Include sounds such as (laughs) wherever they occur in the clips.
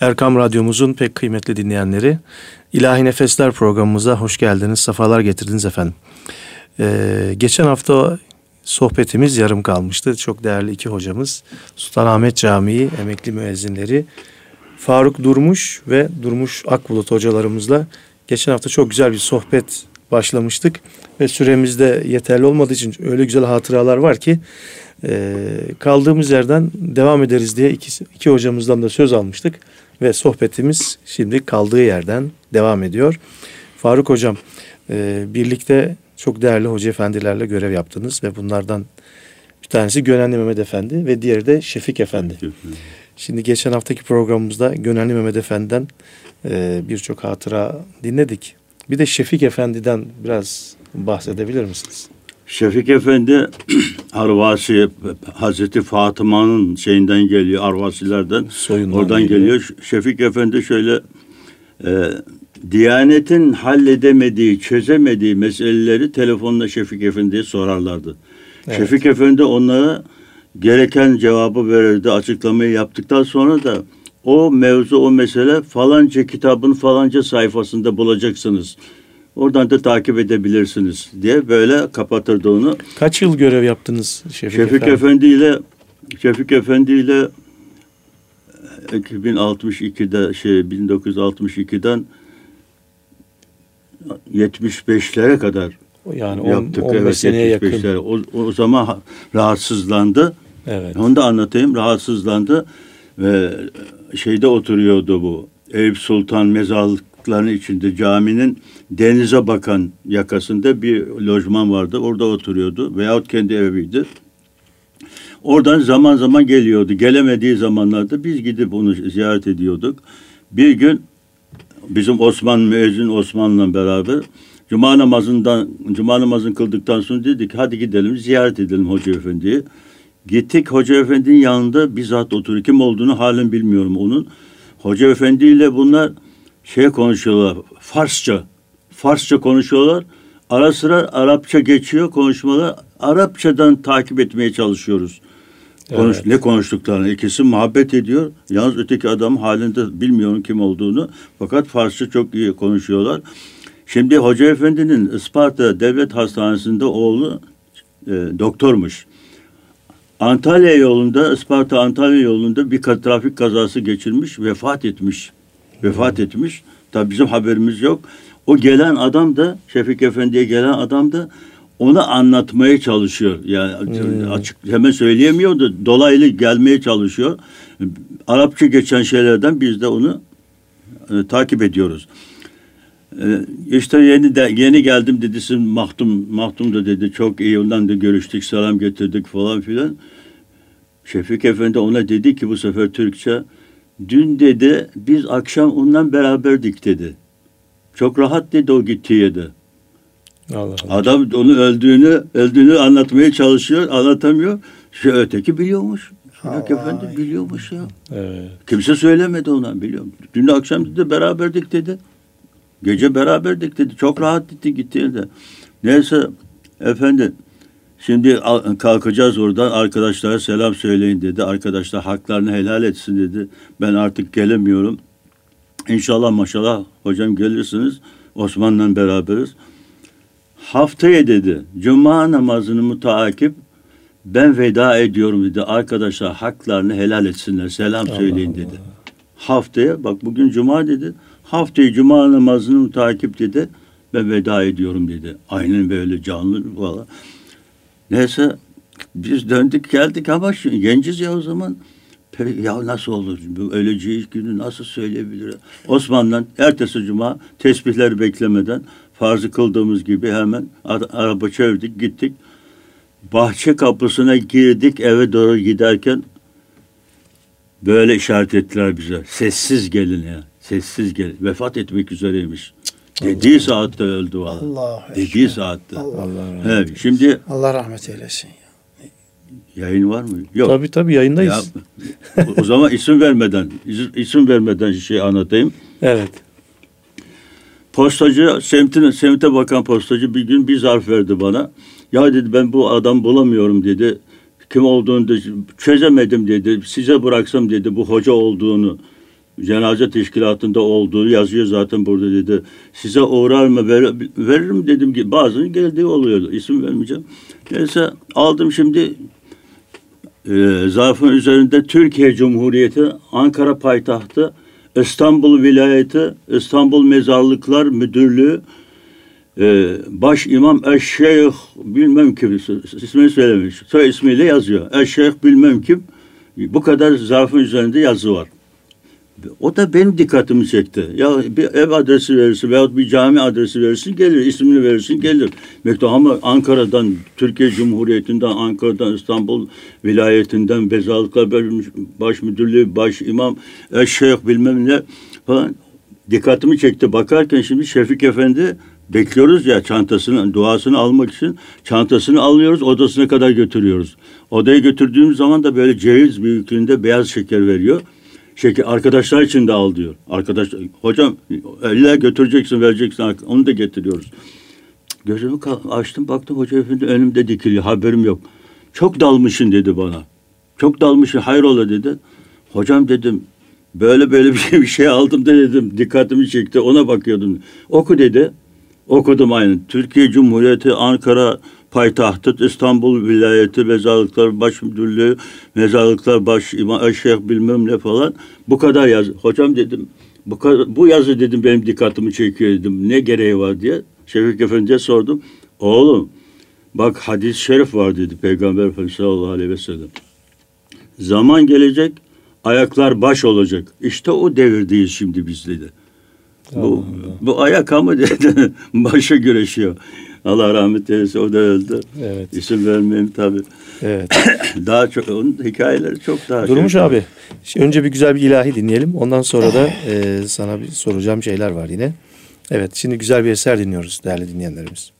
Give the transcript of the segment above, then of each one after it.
Erkam Radyomuzun pek kıymetli dinleyenleri, İlahi Nefesler programımıza hoş geldiniz, sefalar getirdiniz efendim. Ee, geçen hafta sohbetimiz yarım kalmıştı. Çok değerli iki hocamız, Sultanahmet Camii emekli müezzinleri Faruk Durmuş ve Durmuş Akbulut hocalarımızla geçen hafta çok güzel bir sohbet başlamıştık. Ve süremizde yeterli olmadığı için öyle güzel hatıralar var ki e, kaldığımız yerden devam ederiz diye iki, iki hocamızdan da söz almıştık. Ve sohbetimiz şimdi kaldığı yerden devam ediyor. Faruk Hocam e, birlikte çok değerli hoca efendilerle görev yaptınız ve bunlardan bir tanesi Gönenli Mehmet Efendi ve diğeri de Şefik Efendi. Şimdi geçen haftaki programımızda Gönenli Mehmet Efendi'den e, birçok hatıra dinledik. Bir de Şefik Efendi'den biraz bahsedebilir misiniz? Şefik Efendi (clears throat) Arvasi Hazreti Fatıma'nın şeyinden geliyor Arvasilerden. Soyundan oradan geliyor. geliyor. Şefik Efendi şöyle e, Diyanetin halledemediği, çözemediği meseleleri telefonla Şefik Efendi'ye sorarlardı. Evet. Şefik Efendi onlara gereken cevabı verirdi, açıklamayı yaptıktan sonra da o mevzu, o mesele falanca kitabın falanca sayfasında bulacaksınız. Oradan da takip edebilirsiniz diye böyle kapatırdı onu. Kaç yıl görev yaptınız Şefik, Şefik Efendi? Efendi ile Şefik Efendi ile 2062'de şey 1962'den 75'lere kadar yani yaptık. 15 evet, seneye yakın. O, o zaman rahatsızlandı. Evet. Onu da anlatayım. Rahatsızlandı ve şeyde oturuyordu bu. Eyüp Sultan mezarlıklarının içinde caminin denize bakan yakasında bir lojman vardı. Orada oturuyordu veyahut kendi eviydi. Oradan zaman zaman geliyordu. Gelemediği zamanlarda biz gidip onu ziyaret ediyorduk. Bir gün bizim Osman müezzin Osman'la beraber Cuma namazından Cuma namazını kıldıktan sonra dedik hadi gidelim ziyaret edelim Hoca Efendi'yi. Gittik Hoca Efendi'nin yanında bizzat oturuyor. Kim olduğunu halen bilmiyorum onun. Hoca Efendi ile bunlar şey konuşuyorlar. Farsça. Farsça konuşuyorlar. Ara sıra Arapça geçiyor konuşmalar. Arapçadan takip etmeye çalışıyoruz. Konuş, evet. Ne konuştuklarını ikisi muhabbet ediyor. Yalnız öteki adam halinde bilmiyorum kim olduğunu. Fakat Farsça çok iyi konuşuyorlar. Şimdi Hoca Efendi'nin Isparta Devlet Hastanesi'nde oğlu e, doktormuş. Antalya yolunda, Isparta Antalya yolunda bir trafik kazası geçirmiş, vefat etmiş. Vefat etmiş. Tabi bizim haberimiz yok. O gelen adam da, Şefik Efendi'ye gelen adam da onu anlatmaya çalışıyor. Yani hmm. açık hemen söyleyemiyor da dolaylı gelmeye çalışıyor. Arapça geçen şeylerden biz de onu e, takip ediyoruz. E, işte yeni de yeni geldim dedi Mahtum Mahtum da dedi çok iyi ondan da görüştük selam getirdik falan filan. Şefik Efendi ona dedi ki bu sefer Türkçe dün dedi biz akşam ondan beraberdik dedi. Çok rahat dedi o gittiği yedi. Allah Allah. Adam onu öldüğünü öldüğünü anlatmaya çalışıyor, anlatamıyor. Şu öteki biliyormuş. Şefik Efendi biliyormuş ya. Evet. Kimse söylemedi ona biliyorum. Dün akşam dedi beraberdik dedi. Gece beraberdik dedi. Çok rahat dedi gitti de. Neyse efendi şimdi kalkacağız oradan arkadaşlara selam söyleyin dedi. Arkadaşlar haklarını helal etsin dedi. Ben artık gelemiyorum. İnşallah maşallah hocam gelirsiniz. Osman'la beraberiz. Haftaya dedi cuma namazını mutakip ben veda ediyorum dedi. Arkadaşlar haklarını helal etsinler. Selam Allah söyleyin dedi. Allah. Haftaya bak bugün cuma dedi. Haftaya cuma namazını takip dedi. Ben veda ediyorum dedi. Aynen böyle canlı valla. Neyse biz döndük geldik ama şu, genciz ya o zaman. Ya nasıl olur? Öleceği günü nasıl söyleyebilir? Osman'dan ertesi cuma tesbihleri beklemeden farzı kıldığımız gibi hemen araba çevirdik gittik. Bahçe kapısına girdik eve doğru giderken böyle işaret ettiler bize. Sessiz gelin ya. Sessiz gelin. Vefat etmek üzereymiş. Dediği Allah saatte öldü valla. Allah Dediği saatte. Allah, Allah rahmet evet, Şimdi Allah rahmet eylesin. Yayın var mı? Yok. Tabii tabii yayındayız. Ya, o zaman isim vermeden, isim vermeden şey anlatayım. Evet. Postacı, semtine, semte bakan postacı bir gün bir zarf verdi bana. Ya dedi ben bu adam bulamıyorum dedi. Kim olduğunu da çözemedim dedi. Size bıraksam dedi bu hoca olduğunu cenaze teşkilatında olduğu yazıyor zaten burada dedi. Size uğrar mı ver, veririm dedim ki bazının geldiği oluyordu. İsim vermeyeceğim. Neyse aldım şimdi e, zarfın üzerinde Türkiye Cumhuriyeti, Ankara payitahtı, İstanbul vilayeti, İstanbul Mezarlıklar Müdürlüğü, e, baş imam Eşşeyh bilmem kim ismini söylemiş. Soy ismiyle yazıyor. Eşşeyh bilmem kim. Bu kadar zarfın üzerinde yazı var. O da benim dikkatimi çekti. Ya bir ev adresi verirsin veyahut bir cami adresi verirsin gelir. ismini verirsin gelir. Mektup ama Ankara'dan, Türkiye Cumhuriyeti'nden, Ankara'dan, İstanbul vilayetinden, Bezalıklar Baş Müdürlüğü, Baş İmam, Eşşeyh bilmem ne falan dikkatimi çekti. Bakarken şimdi Şefik Efendi bekliyoruz ya çantasını, duasını almak için çantasını alıyoruz, odasına kadar götürüyoruz. Odaya götürdüğümüz zaman da böyle ceviz büyüklüğünde beyaz şeker veriyor şeker arkadaşlar için de al diyor. Arkadaş hocam elle götüreceksin vereceksin onu da getiriyoruz. Gözümü açtım baktım hoca efendi önümde dikiliyor haberim yok. Çok dalmışın dedi bana. Çok dalmışın hayrola dedi. Hocam dedim böyle böyle (laughs) bir şey, bir şey aldım da dedim dikkatimi çekti ona bakıyordum. Oku dedi. Okudum aynı. Türkiye Cumhuriyeti Ankara payitahtı İstanbul vilayeti mezarlıklar baş müdürlüğü mezarlıklar baş imam şeyh bilmem ne falan bu kadar yaz. Hocam dedim bu, bu yazı dedim benim dikkatimi çekiyor dedim. Ne gereği var diye Şefik Efendi'ye sordum. Oğlum bak hadis şerif var dedi Peygamber Efendimiz sallallahu aleyhi ve sellem. Zaman gelecek ayaklar baş olacak. İşte o devirdeyiz şimdi biz dedi. Bu, bu ayak ama dedi (laughs) başa güreşiyor. Allah rahmet eylesin o da öldü. Evet. İsim vermeyeyim tabii. Evet. (coughs) daha çok onun hikayeleri çok daha Durmuş şey. abi. Şimdi önce bir güzel bir ilahi dinleyelim. Ondan sonra da e, sana bir soracağım şeyler var yine. Evet şimdi güzel bir eser dinliyoruz değerli dinleyenlerimiz.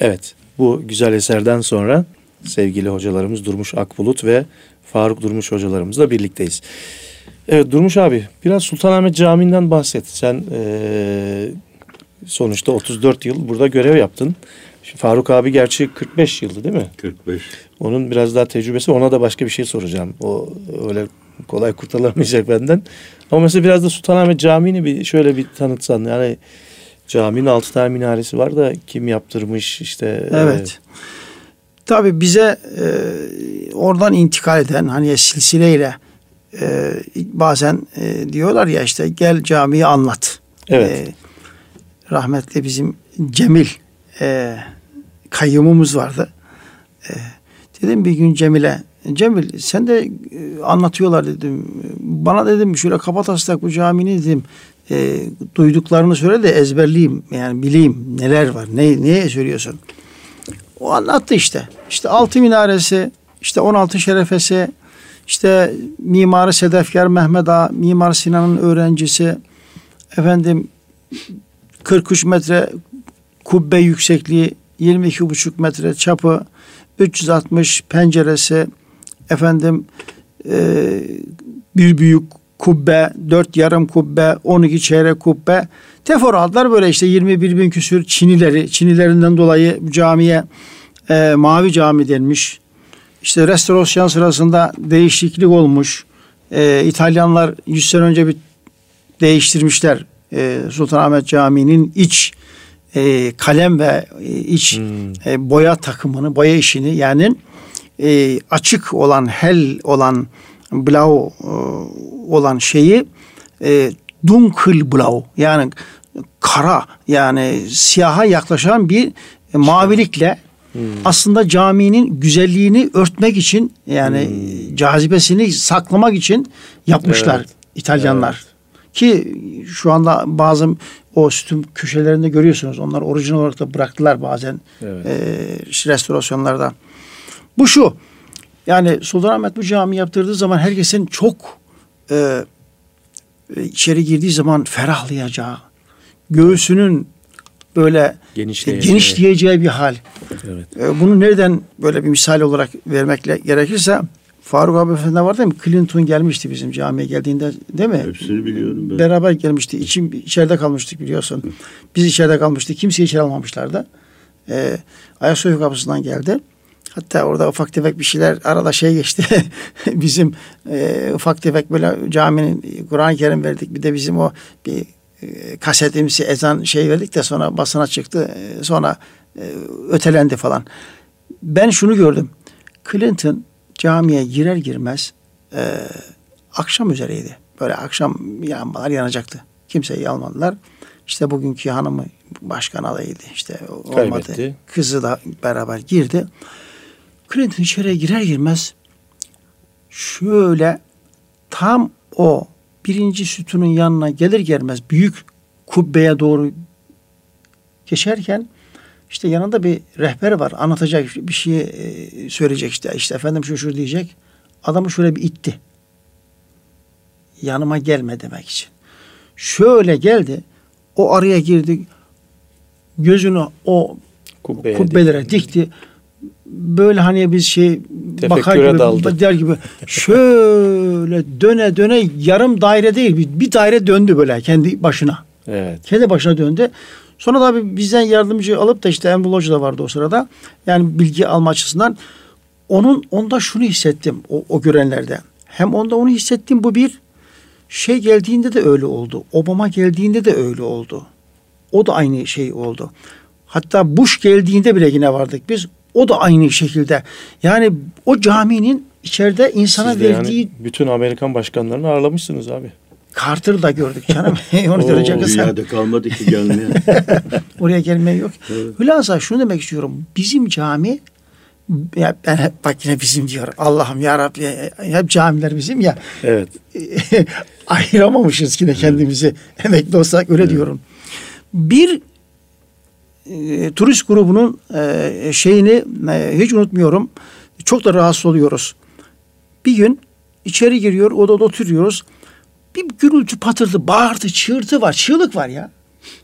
Evet, bu güzel eserden sonra sevgili hocalarımız Durmuş Akbulut ve Faruk Durmuş hocalarımızla birlikteyiz. Evet Durmuş abi, biraz Sultanahmet Camii'nden bahset. Sen e, sonuçta 34 yıl burada görev yaptın. Şimdi Faruk abi gerçi 45 yıldı değil mi? 45. Onun biraz daha tecrübesi. Ona da başka bir şey soracağım. O öyle kolay kurtulamayacak benden. Ama mesela biraz da Sultanahmet Camii'ni bir şöyle bir tanıtsan. Yani Caminin altı tane minaresi var da kim yaptırmış işte. Evet. E, Tabi bize e, oradan intikal eden hani silsileyle e, bazen e, diyorlar ya işte gel camiyi anlat. Evet. E, rahmetli bizim Cemil e, kayyumumuz vardı. E, dedim bir gün Cemil'e Cemil sen de e, anlatıyorlar dedim. Bana dedim şöyle kapatastak bu camini dedim. E, duyduklarını söyle de ezberleyeyim. Yani bileyim neler var. Ne, neye söylüyorsun? O anlattı işte. İşte altı minaresi, işte 16 şerefesi, işte mimarı Sedefkar Mehmet Ağa, Mimar Sinan'ın öğrencisi, efendim 43 metre kubbe yüksekliği, 22,5 metre çapı, 360 penceresi, efendim e, bir büyük kubbe, dört yarım kubbe, 12 çeyrek kubbe. Teferruatlar böyle işte 21 bin küsür Çinileri, Çinilerinden dolayı camiye e, mavi cami denmiş. İşte restorasyon sırasında değişiklik olmuş. E, İtalyanlar 100 sene önce bir değiştirmişler e, Sultanahmet Camii'nin iç e, kalem ve e, iç hmm. e, boya takımını, boya işini yani e, açık olan, hel olan blau e, olan şeyi e, dunkel blau yani kara yani siyaha yaklaşan bir e, mavilikle hmm. aslında caminin güzelliğini örtmek için yani hmm. cazibesini saklamak için yapmışlar evet. İtalyanlar. Ki şu anda bazı o sütun köşelerinde görüyorsunuz. Onlar orijinal olarak da bıraktılar bazen evet. e, restorasyonlarda. Bu şu. Yani Sultanahmet bu cami yaptırdığı zaman herkesin çok e, içeri girdiği zaman ferahlayacağı, göğsünün böyle genişleyeceği, genişleyeceği bir hal. Evet. E, bunu nereden böyle bir misal olarak vermekle gerekirse Faruk abi Efendi var değil mi? Clinton gelmişti bizim camiye geldiğinde değil mi? Hepsini biliyorum ben. Beraber gelmişti. İçim, içeride kalmıştık biliyorsun. Biz içeride kalmıştık. Kimseyi içeri almamışlardı. Ee, Ayasofya kapısından geldi. Hatta orada ufak tefek bir şeyler arada şey geçti. (laughs) bizim e, ufak tefek böyle caminin Kur'an-ı Kerim verdik. Bir de bizim o bir e, kasetimizi ezan şey verdik de sonra basına çıktı. E, sonra e, ötelendi falan. Ben şunu gördüm. Clinton camiye girer girmez e, akşam üzereydi. Böyle akşam yanmalar yanacaktı. Kimseyi almadılar. İşte bugünkü hanımı başkan adayıydı. İşte olmadı. Kaybetti. Kızı da beraber girdi. Clinton içeriye girer girmez şöyle tam o birinci sütunun yanına gelir gelmez büyük kubbeye doğru geçerken işte yanında bir rehber var. Anlatacak bir şey e, söyleyecek işte. İşte efendim şu şu diyecek. Adamı şöyle bir itti. Yanıma gelme demek için. Şöyle geldi. O araya girdi. Gözünü o Kubbeye kubbelere dikti. dikti. Böyle hani biz şey Tefekküre bakar gibi daldı. der gibi şöyle döne döne yarım daire değil bir, bir daire döndü böyle kendi başına. Evet. Kendi başına döndü. Sonra da abi bizden yardımcı alıp da işte Emrullah Hoca da vardı o sırada. Yani bilgi alma açısından. Onun onda şunu hissettim o, o görenlerde. Hem onda onu hissettim bu bir. Şey geldiğinde de öyle oldu. Obama geldiğinde de öyle oldu. O da aynı şey oldu. Hatta Bush geldiğinde bile yine vardık biz. O da aynı şekilde. Yani o caminin içeride insana Siz de verdiği... Yani bütün Amerikan başkanlarını ağırlamışsınız abi. Carter'ı da gördük canım. (laughs) (laughs) Onu Oo, görecek Dünyada kalmadı ki gelmeye. (laughs) Oraya gelmeye yok. Evet. Hülasa şunu demek istiyorum. Bizim cami ya ben hep bak yine bizim diyor. Allah'ım ya Rabbi hep camiler bizim ya. Evet. ayıramamışız yine kendimizi. Emekli olsak öyle evet. diyorum. Bir e, turist grubunun e, şeyini e, hiç unutmuyorum. Çok da rahatsız oluyoruz. Bir gün içeri giriyor, odada oturuyoruz bir gürültü patırdı, bağırtı, çığırtı var, çığlık var ya.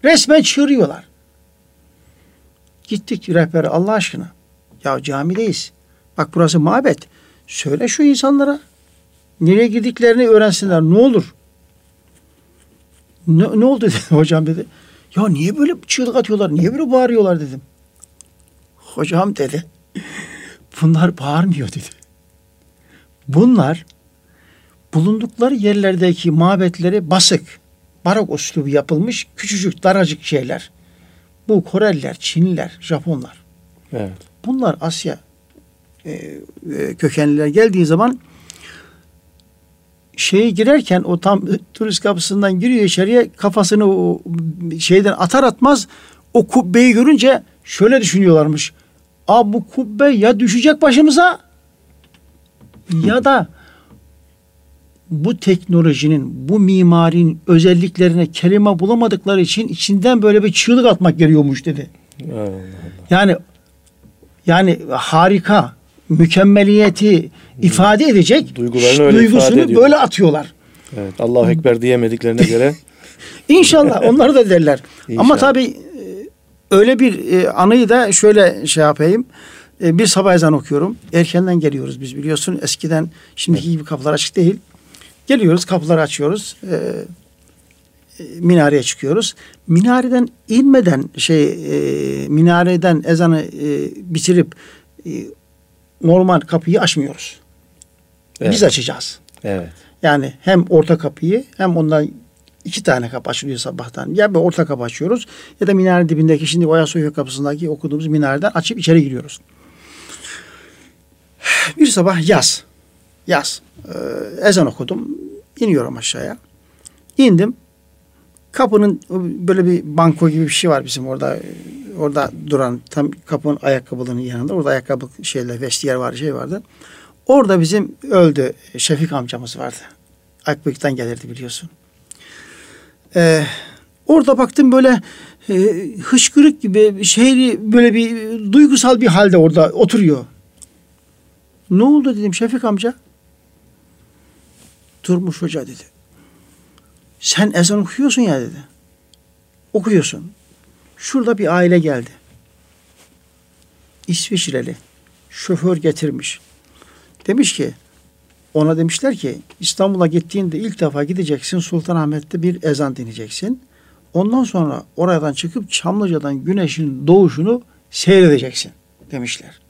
Resmen çığırıyorlar. Gittik rehbere Allah aşkına. Ya camideyiz. Bak burası mabet. Söyle şu insanlara. Nereye gidiklerini öğrensinler. Ne olur. Ne, ne oldu dedi (laughs) hocam dedi. Ya niye böyle çığlık atıyorlar? Niye böyle bağırıyorlar dedim. Hocam dedi. (laughs) Bunlar bağırmıyor dedi. Bunlar bulundukları yerlerdeki mabetleri basık, barok üslubu yapılmış küçücük daracık şeyler. Bu Koreliler, Çinliler, Japonlar. Evet. Bunlar Asya e, e, kökenliler geldiği zaman şeye girerken o tam turist kapısından giriyor içeriye kafasını o şeyden atar atmaz o kubbeyi görünce şöyle düşünüyorlarmış. A bu kubbe ya düşecek başımıza ya da bu teknolojinin, bu mimarinin özelliklerine kelime bulamadıkları için içinden böyle bir çığlık atmak geliyormuş dedi. Allah Allah. Yani yani harika, mükemmeliyeti ifade edecek Duygularını öyle duygusunu ifade böyle atıyorlar. Evet, Allahu Ekber diyemediklerine göre. (laughs) İnşallah onları da derler. İnşallah. Ama tabii e, öyle bir e, anıyı da şöyle şey yapayım. E, bir sabah ezan okuyorum. Erkenden geliyoruz biz biliyorsun. Eskiden şimdiki gibi kapılar açık değil. Geliyoruz kapıları açıyoruz. minareye çıkıyoruz. Minareden inmeden şey minareden ezanı bitirip normal kapıyı açmıyoruz. Evet. Biz açacağız. Evet. Yani hem orta kapıyı hem ondan iki tane kapı açılıyor sabahtan. Ya bir orta kapı açıyoruz ya da minare dibindeki şimdi Oya Soyka kapısındaki okuduğumuz minareden açıp içeri giriyoruz. Bir sabah yaz. Yaz. Ee, ezan okudum. İniyorum aşağıya. İndim. Kapının böyle bir banko gibi bir şey var bizim orada. Orada duran tam kapının ayakkabılığının yanında. Orada ayakkabı şeyler, vestiyer var, şey vardı. Orada bizim öldü Şefik amcamız vardı. Akbük'ten gelirdi biliyorsun. Ee, orada baktım böyle e, hışkırık gibi şehri böyle bir duygusal bir halde orada oturuyor. Ne oldu dedim Şefik amca. Durmuş hoca dedi. Sen ezan okuyorsun ya dedi. Okuyorsun. Şurada bir aile geldi. İsviçreli. Şoför getirmiş. Demiş ki ona demişler ki İstanbul'a gittiğinde ilk defa gideceksin Sultanahmet'te bir ezan dinleyeceksin. Ondan sonra oradan çıkıp Çamlıca'dan güneşin doğuşunu seyredeceksin demişler.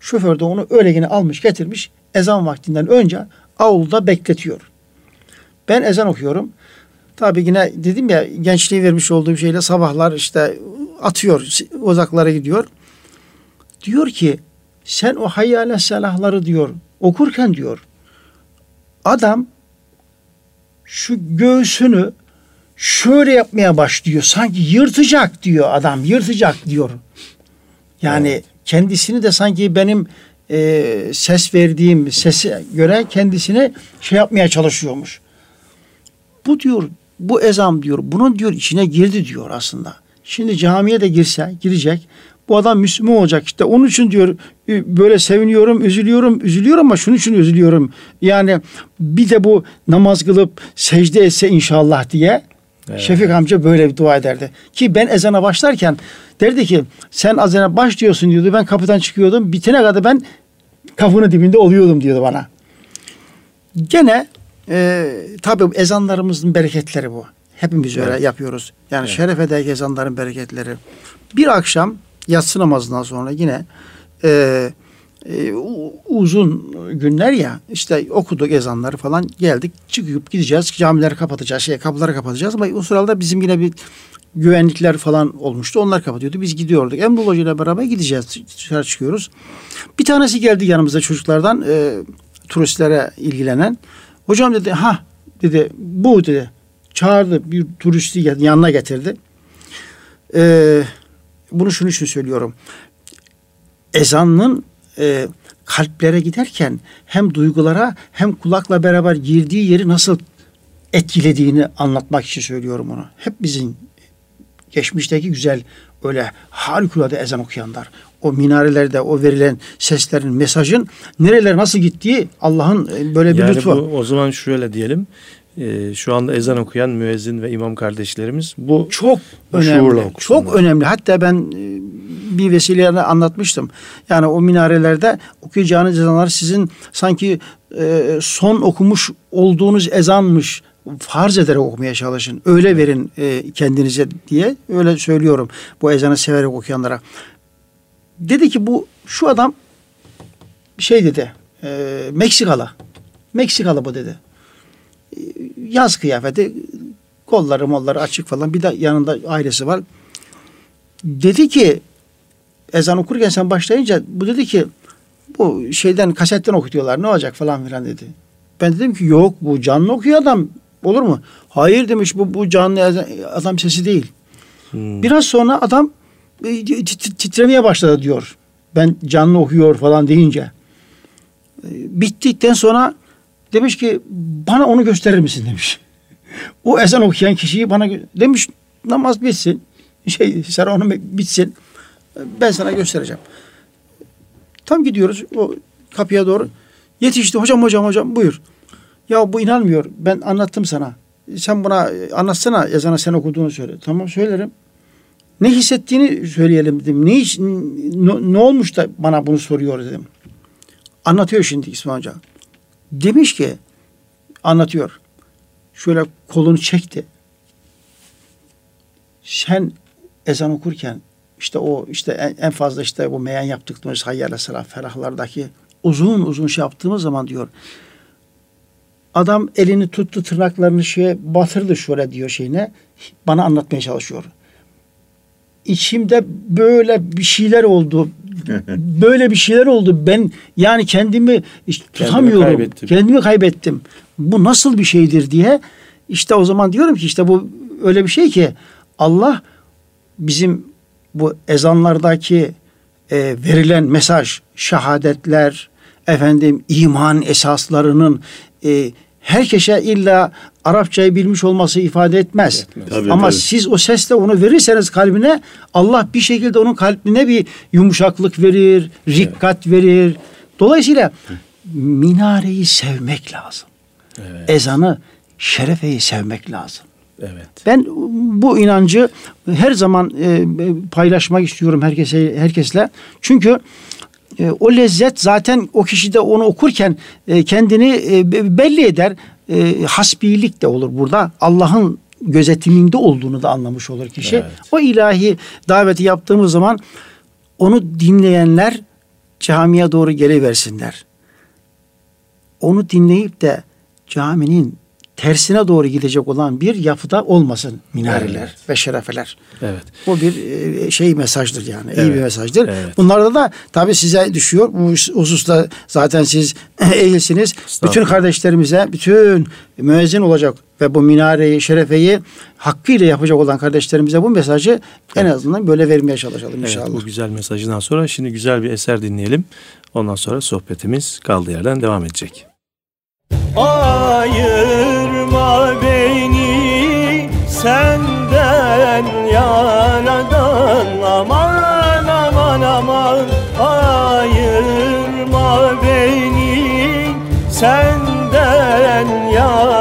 Şoför de onu öyle yine almış getirmiş ezan vaktinden önce avluda bekletiyor. Ben ezan okuyorum. Tabii yine dedim ya gençliği vermiş olduğum şeyle sabahlar işte atıyor uzaklara gidiyor. Diyor ki sen o hayyale selahları diyor okurken diyor adam şu göğsünü şöyle yapmaya başlıyor. Sanki yırtacak diyor adam yırtacak diyor. Yani evet. kendisini de sanki benim e, ses verdiğim sese göre kendisini şey yapmaya çalışıyormuş. Bu diyor bu ezam diyor bunun diyor içine girdi diyor aslında. Şimdi camiye de girse girecek bu adam Müslüman olacak işte. Onun için diyor böyle seviniyorum, üzülüyorum, üzülüyorum ama şunun için üzülüyorum. Yani bir de bu namaz kılıp secde etse inşallah diye evet. Şefik amca böyle bir dua ederdi. Ki ben ezana başlarken derdi ki sen ezana baş diyorsun diyordu. Ben kapıdan çıkıyordum. Bitene kadar ben kapının dibinde oluyordum diyordu bana. Gene e, tabii ezanlarımızın bereketleri bu. Hepimiz öyle evet. yapıyoruz. Yani evet. şeref eder ezanların bereketleri. Bir akşam yatsı namazından sonra yine e, e, uzun günler ya işte okuduk ezanları falan geldik çıkıp gideceğiz camileri kapatacağız şey kapıları kapatacağız ama o sırada bizim yine bir güvenlikler falan olmuştu. Onlar kapatıyordu. Biz gidiyorduk. Emrullah ile beraber gideceğiz. Dışarı çıkıyoruz. Bir tanesi geldi yanımıza çocuklardan e, turistlere ilgilenen. Hocam dedi ha dedi bu dedi çağırdı bir turisti yanına getirdi. Eee bunu şunun için söylüyorum. Ezanın e, kalplere giderken hem duygulara hem kulakla beraber girdiği yeri nasıl etkilediğini anlatmak için söylüyorum onu. Hep bizim geçmişteki güzel öyle harikulade ezan okuyanlar. O minarelerde o verilen seslerin, mesajın nerelere nasıl gittiği Allah'ın e, böyle bir yani lütfu. Bu, o zaman şöyle diyelim e, şu anda ezan okuyan müezzin ve imam kardeşlerimiz bu çok bu önemli. Çok önemli. Hatta ben e, bir vesileyle anlatmıştım. Yani o minarelerde okuyacağınız ezanlar sizin sanki e, son okumuş olduğunuz ezanmış farz ederek okumaya çalışın. Öyle verin e, kendinize diye öyle söylüyorum bu ezanı severek okuyanlara. Dedi ki bu şu adam şey dedi e, Meksikalı. Meksikalı bu dedi yaz kıyafeti kolları molları açık falan bir de yanında ailesi var. Dedi ki ezan okurken sen başlayınca bu dedi ki bu şeyden kasetten okutuyorlar ne olacak falan filan dedi. Ben dedim ki yok bu canlı okuyor adam olur mu? Hayır demiş bu bu canlı adam sesi değil. Hmm. Biraz sonra adam e, titremeye başladı diyor. ben canlı okuyor falan deyince e, bittikten sonra demiş ki bana onu gösterir misin demiş. (laughs) O ezan okuyan kişiyi bana demiş namaz bitsin. Şey onu bitsin. Ben sana göstereceğim. Tam gidiyoruz o kapıya doğru. Yetişti hocam hocam hocam buyur. Ya bu inanmıyor. Ben anlattım sana. Sen buna anlatsana ezana sen okuduğunu söyle. Tamam söylerim. Ne hissettiğini söyleyelim dedim. Ne, iş, ne, ne olmuş da bana bunu soruyor dedim. Anlatıyor şimdi İsmail Hoca. Demiş ki anlatıyor. Şöyle kolunu çekti. Sen ezan okurken işte o işte en, en fazla işte bu meyan yaptıklarımız hayyâle selah ferahlardaki uzun uzun şey yaptığımız zaman diyor adam elini tuttu tırnaklarını şeye batırdı şöyle diyor şeyine bana anlatmaya çalışıyor. İçimde böyle bir şeyler oldu. (laughs) böyle bir şeyler oldu. Ben yani kendimi tutamıyorum. Kendimi kaybettim. kendimi kaybettim. Bu nasıl bir şeydir diye işte o zaman diyorum ki işte bu öyle bir şey ki Allah bizim bu ezanlardaki e, verilen mesaj, şehadetler, efendim iman esaslarının e, herkese illa Arapçayı bilmiş olması ifade etmez. etmez. Tabii, Ama tabii. siz o sesle onu verirseniz kalbine Allah bir şekilde onun kalbine bir yumuşaklık verir, rikkat evet. verir. Dolayısıyla minareyi sevmek lazım. Evet. Ezanı, şerefeyi sevmek lazım. Evet. Ben bu inancı her zaman e, paylaşmak istiyorum herkese herkesle. Çünkü e, o lezzet zaten o kişi de onu okurken e, kendini e, belli eder. E, hasbilik de olur burada. Allah'ın gözetiminde olduğunu da anlamış olur kişi. Evet. O ilahi daveti yaptığımız zaman onu dinleyenler camiye doğru geliversinler. Onu dinleyip de caminin tersine doğru gidecek olan bir yapıda olmasın minareler evet. ve şerefeler. Evet. O bir e, şey mesajdır yani. Evet. iyi bir mesajdır. Evet. Bunlarda da tabii size düşüyor. Bu hususta zaten siz (clears throat) eğilsiniz. Bütün kardeşlerimize, bütün müezzin olacak ve bu minareyi, şerefeyi hakkıyla yapacak olan kardeşlerimize bu mesajı evet. en azından böyle vermeye çalışalım inşallah. Evet, bu güzel mesajından sonra şimdi güzel bir eser dinleyelim. Ondan sonra sohbetimiz kaldığı yerden devam edecek. Ayırma beni senden yaradan aman aman aman. Ayırma beni senden yaradan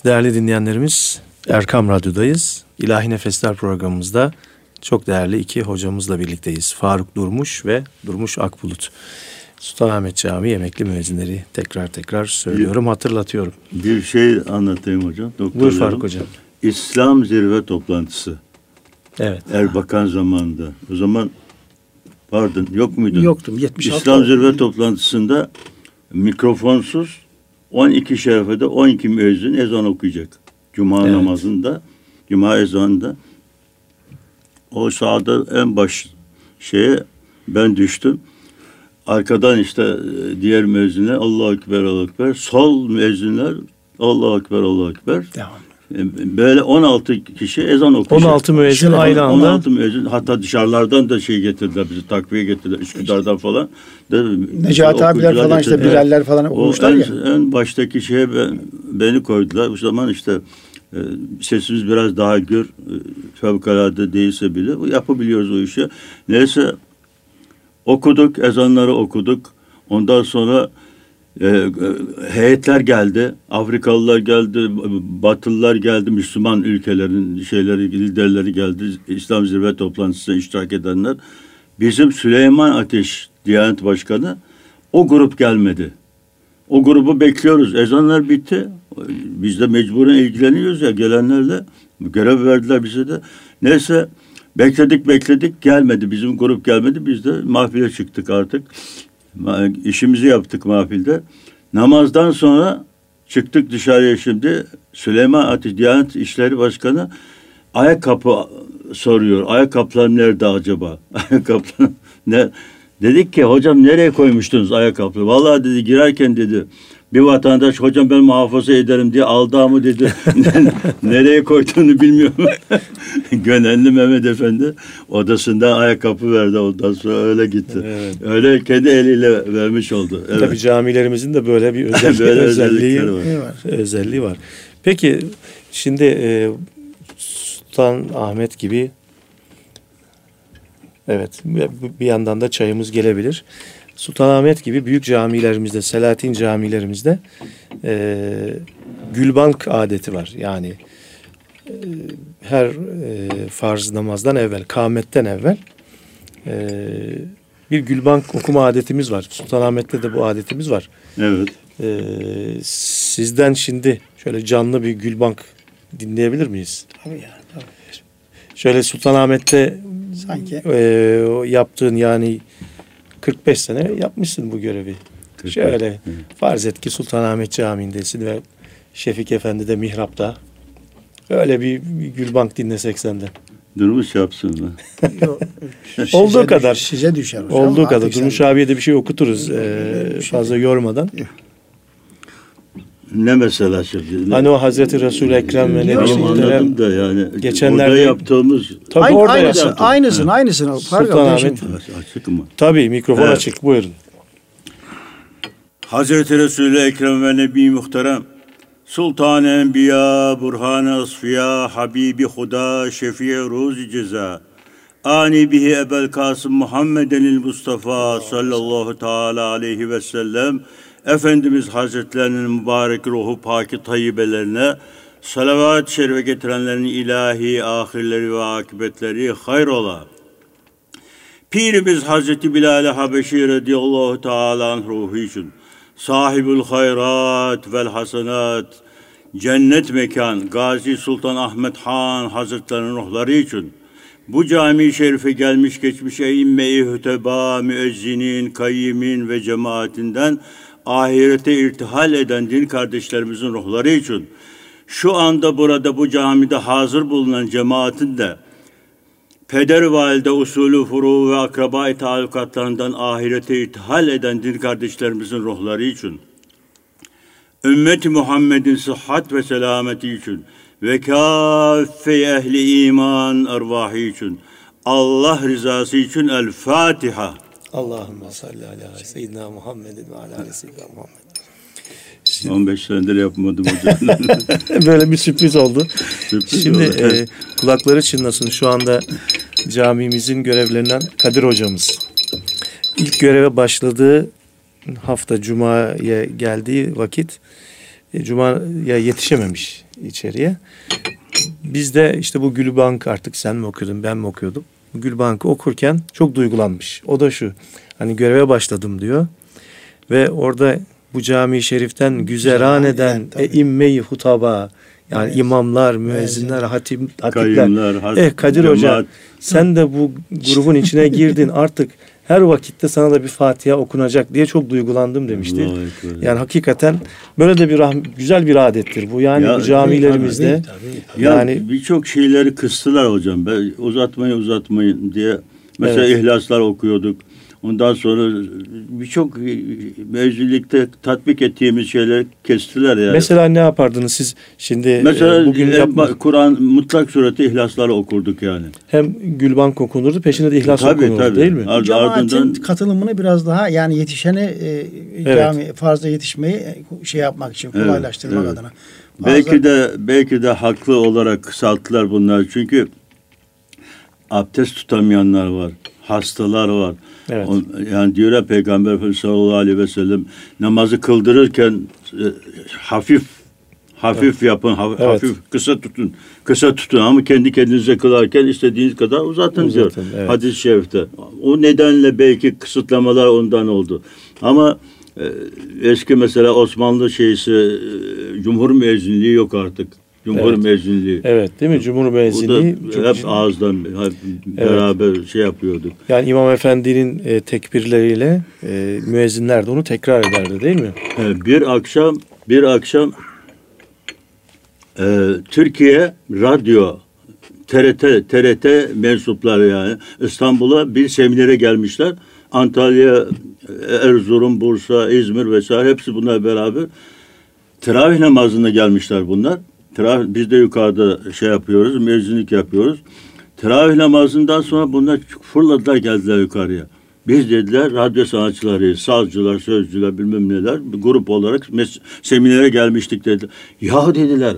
Evet değerli dinleyenlerimiz Erkam Radyo'dayız. İlahi Nefesler programımızda çok değerli iki hocamızla birlikteyiz. Faruk Durmuş ve Durmuş Akbulut. Sultanahmet Camii emekli müezzinleri tekrar tekrar söylüyorum, hatırlatıyorum. Bir şey anlatayım hocam. Doktor Buyur Faruk hocam. İslam zirve toplantısı. Evet. Erbakan zamanında. O zaman pardon yok muydu? Yoktum. 76 İslam zirve toplantısında mikrofonsuz 12 şerefede 12 müezzin ezan okuyacak. Cuma evet. namazında, cuma ezanında. O sağda en baş şeye ben düştüm. Arkadan işte e, diğer müezzinler Allahu Ekber, Allahu Ekber. Sol müezzinler Allahu Ekber, Allahu Ekber. Devam. Böyle 16 kişi ezan okuyacak. 16 müezzin aynı anda. 16 müezzin hatta dışarılardan da şey getirdiler bizi takviye getirdiler Üsküdar'dan falan. De, Necati abiler falan işte Bilaller falan okumuşlar ya. En baştaki şeye ben, beni koydular. O zaman işte e, sesimiz biraz daha gör e, fevkalade değilse bile yapabiliyoruz o işi. Neyse okuduk ezanları okuduk. Ondan sonra e, e, heyetler geldi. Afrikalılar geldi, Batılılar geldi, Müslüman ülkelerin şeyleri, liderleri geldi. İslam Zirve toplantısına iştirak edenler. Bizim Süleyman Ateş Diyanet Başkanı o grup gelmedi. O grubu bekliyoruz. Ezanlar bitti. Biz de mecburen ilgileniyoruz ya gelenlerle. Görev verdiler bize de. Neyse bekledik bekledik gelmedi. Bizim grup gelmedi. Biz de mahfile çıktık artık. İşimizi yaptık mahfilde. Namazdan sonra çıktık dışarıya şimdi. Süleyman Ateş Diyanet İşleri Başkanı ayakkabı soruyor. Ayakkabılar nerede acaba? (laughs) Ayakkabılar ne? Dedik ki hocam nereye koymuştunuz ayakkabı? Vallahi dedi girerken dedi bir vatandaş hocam ben muhafaza ederim diye aldı mı dedi. (laughs) nereye koyduğunu bilmiyorum. (laughs) Gönenli Mehmet Efendi odasında ayakkabı verdi ondan sonra öyle gitti. Evet. Öyle kendi eliyle vermiş oldu. Evet. Tabii camilerimizin de böyle bir (laughs) özelliği, böyle özelliği var. özelliği var. Peki şimdi e, Sultan Ahmet gibi Evet bir yandan da çayımız gelebilir. Sultanahmet gibi büyük camilerimizde, Selahattin camilerimizde e, gülbank adeti var. Yani e, her e, farz namazdan evvel, kâmetten evvel e, bir gülbank okuma adetimiz var. Sultanahmet'te de bu adetimiz var. Evet. E, sizden şimdi şöyle canlı bir gülbank dinleyebilir miyiz? Tabii ya. Tabii. Şöyle Sultanahmet'te sanki e, yaptığın yani 45 sene yapmışsın bu görevi. 45. Şöyle Hı. farz et ki Sultanahmet Camii'ndesin ve Şefik Efendi de mihrapta. Öyle bir, bir Gülbank dinlesek senden. Durmuş yapsın mı? (laughs) Olduğu kadar. Size düşer. Olduğu kadar. Durmuş abiye de bir şey okuturuz. Ee, fazla yormadan. Ne mesela şimdi? Hani o Hazreti Resul Ekrem ve Nebi Muhterem da yani geçenlerde orada yaptığımız tabii Aynı, orada aynısı, yaptım. aynısını aynısını Sultanahmet açık mı? Tabii mikrofon evet. açık buyurun. Hazreti Resul Ekrem ve Nebi Muhterem Sultan Enbiya, Burhan Asfiya, Habibi Huda, Şefiye Ruz Ceza. Ani bihi Ebel Kasım Muhammedenil Mustafa sallallahu teala aleyhi ve sellem Efendimiz Hazretlerinin mübarek ruhu paki tayyibelerine salavat-ı şerife getirenlerin ilahi ahirleri ve akıbetleri hayrola. Pirimiz Hazreti Bilal-i Habeşi radıyallahu teala ruhu için sahibül hayrat vel hasenat cennet mekan Gazi Sultan Ahmet Han Hazretlerinin ruhları için bu cami şerife gelmiş geçmiş eğimme-i hüteba, müezzinin, kayyimin ve cemaatinden ahirete irtihal eden din kardeşlerimizin ruhları için şu anda burada bu camide hazır bulunan cemaatin de peder valide usulü furu ve akraba talukatlarından ahirete irtihal eden din kardeşlerimizin ruhları için ümmeti Muhammed'in sıhhat ve selameti için ve kaffe ehli iman ervahı için Allah rızası için El Fatiha. Allahümme salli ala seyyidina Muhammedin ve ala seyyidina Muhammed. Şimdi, 15 senedir yapmadım hocam. (laughs) (laughs) Böyle bir sürpriz oldu. Sürpriz Şimdi oldu. E, kulakları çınlasın. Şu anda camimizin görevlerinden Kadir hocamız. İlk göreve başladığı hafta Cuma'ya geldiği vakit e, Cuma'ya yetişememiş içeriye. Biz de işte bu Gülbank artık sen mi okuyordun ben mi okuyordum. Gülbank'ı okurken çok duygulanmış. O da şu hani göreve başladım diyor. Ve orada bu cami şeriften güzeran eden e, imme-i hutaba yani evet. imamlar, müezzinler, hatip, hatipler. Kayyumlar, hat, eh, Kadir cemaat. Hoca sen de bu grubun içine girdin artık her vakitte sana da bir Fatiha okunacak diye çok duygulandım demişti. yani hakikaten böyle de bir rahm, güzel bir adettir bu. Yani ya, bu camilerimizde tabii, tabii. yani ya birçok şeyleri kıstılar hocam. Ben uzatmayın uzatmayın diye mesela evet. ihlaslar okuyorduk. Ondan sonra birçok mevzilikte tatbik ettiğimiz şeyler kestiler yani. Mesela ne yapardınız siz şimdi e, Mesela bugün yapma... Kur'an mutlak sureti ihlasları okurduk yani. Hem Gülbank okunurdu peşinde de ihlas tabii, okunurdu tabii. değil mi? Ard Cemaatin ardından... katılımını biraz daha yani yetişeni e, evet. cami farzda yetişmeyi e, şey yapmak için kolaylaştırmak evet, evet. adına. Bazı... Belki de belki de haklı olarak kısalttılar bunlar. Çünkü abdest tutamayanlar var. Hastalar var. Evet. yani diyor ya Peygamber Efendimiz sallallahu aleyhi ve sellem namazı kıldırırken e, hafif hafif evet. yapın, hafif, evet. hafif kısa tutun. Kısa tutun ama kendi kendinize kılarken istediğiniz kadar uzatın, uzatın diyor. Evet. Hadis-i şerifte. O nedenle belki kısıtlamalar ondan oldu. Ama e, eski mesela Osmanlı şeysi e, Cumhur müezzinliği yok artık. Cumhur evet. mezunluğu. Evet değil mi? Cumhur mezunluğu. Çok hep ağızdan hep beraber evet. şey yapıyorduk. Yani İmam Efendi'nin e, tekbirleriyle e, müezzinler de onu tekrar ederdi değil mi? Evet, bir akşam bir akşam e, Türkiye radyo TRT TRT mensupları yani İstanbul'a bir seminere gelmişler. Antalya, Erzurum, Bursa, İzmir vesaire hepsi bunlar beraber. Teravih namazına gelmişler bunlar. Teravih, biz de yukarıda şey yapıyoruz, mezunluk yapıyoruz. Teravih namazından sonra bunlar fırladılar geldiler yukarıya. Biz dediler radyo sanatçıları, sazcılar, sözcüler bilmem neler bir grup olarak seminere gelmiştik dediler. Ya dediler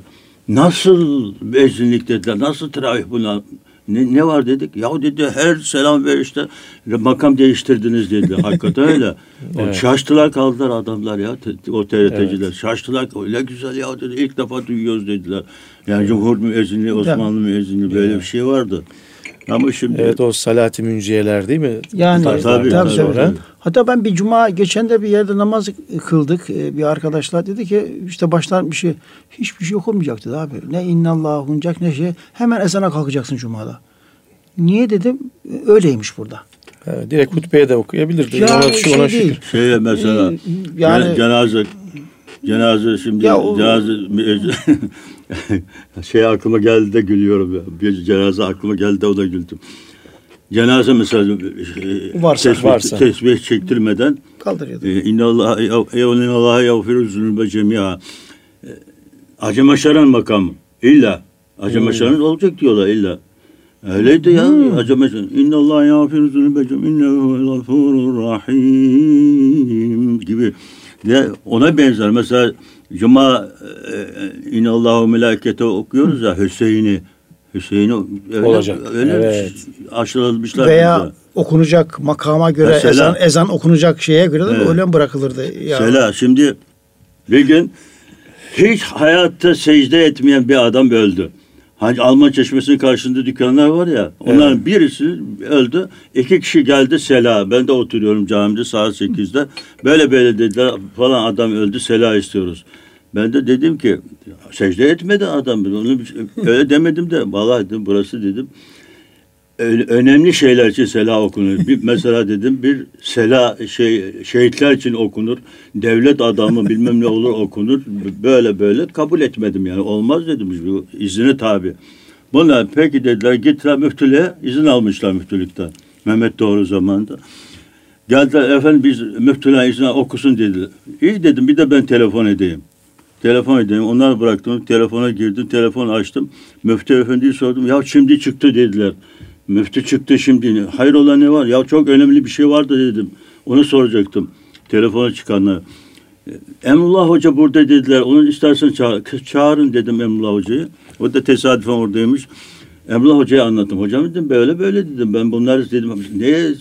nasıl mezunluk dediler, nasıl teravih buna ne, ne var dedik? Ya dedi her selam verişte makam değiştirdiniz dedi. Hakikaten öyle. (laughs) evet. Şaştılar kaldılar adamlar ya o TRT'ciler. Evet. Şaştılar öyle güzel ya dedi. İlk defa duyuyoruz dediler. Yani evet. Cumhur müezzinliği, Osmanlı müezzinliği böyle evet. bir şey vardı. Ama şimdi Evet o Salati Münciyeler değil mi? Yani tabii, tabii, tabii, tabii. Hatta ben bir cuma geçen de bir yerde namaz kıldık. Ee, bir arkadaşlar dedi ki işte başlar bir şey hiçbir şey okunmayacak dedi abi. Ne innallah okunacak ne şey. Hemen ezana kalkacaksın cumada. Niye dedim? Öyleymiş burada. Evet, direkt hutbeye de okuyabilirdi. Ya, ona, şey ona değil. Şey mesela ee, yani, cenaze cenaze şimdi ya o, cenaze (laughs) şey aklıma geldi de gülüyorum ya. Bir cenaze aklıma geldi de o da güldüm. Cenaze mesela e, varsa, tesbih, varsa. tesbih çektirmeden kaldırıyordu. E, İnnallâhe innallâhe yağfiru zünübe cemî'a. E, Acemaşaran makamı. İlla. Acemaşaran hmm. olacak diyorlar illa. Öyleydi ya. Hmm. Acemaşaran. İnnallâhe yağfiru zünübe cemî'a. İnnehu gafurur rahim gibi. De ona benzer. Mesela Cuma e, e inallahu melakete okuyoruz ya Hüseyin'i. Hüseyin'i öyle, olacak. Öyle evet. aşılamışlar. Veya bize. okunacak makama göre Mesela, ezan ezan okunacak şeye göre de evet. öyle mi bırakılırdı? Ya. Mesela şimdi bir gün hiç hayatta secde etmeyen bir adam öldü. Hani Alman çeşmesinin karşısında dükkanlar var ya. Onların evet. birisi öldü. İki kişi geldi sela. Ben de oturuyorum camide saat sekizde. Böyle böyle dediler falan adam öldü sela istiyoruz. Ben de dedim ki secde etmedi adam. Onu öyle demedim de vallahi dedim burası dedim. Önemli şeyler için sela okunur. Bir, mesela dedim bir sela şey şehitler için okunur. Devlet adamı bilmem ne olur okunur. Böyle böyle kabul etmedim yani. Olmaz dedim. Bu izni tabi. Bunlar peki dediler gittiler müftülüğe izin almışlar müftülükten. Mehmet Doğru zamanında. Geldiler efendim biz müftülüğe izin okusun dedi. İyi dedim bir de ben telefon edeyim. Telefon edeyim. Onlar bıraktım. Telefona girdim. Telefon açtım. Müftü efendiyi sordum. Ya şimdi çıktı dediler. Müftü çıktı şimdi. Hayrola ne var? Ya çok önemli bir şey vardı dedim. Onu soracaktım. Telefona çıkanlar. Emrullah Hoca burada dediler. Onu istersen çağır, çağırın dedim Emrullah Hoca'yı. O da tesadüfen oradaymış. Emrullah Hoca'ya anlattım. Hocam dedim böyle böyle dedim. Ben bunları dedim. Neye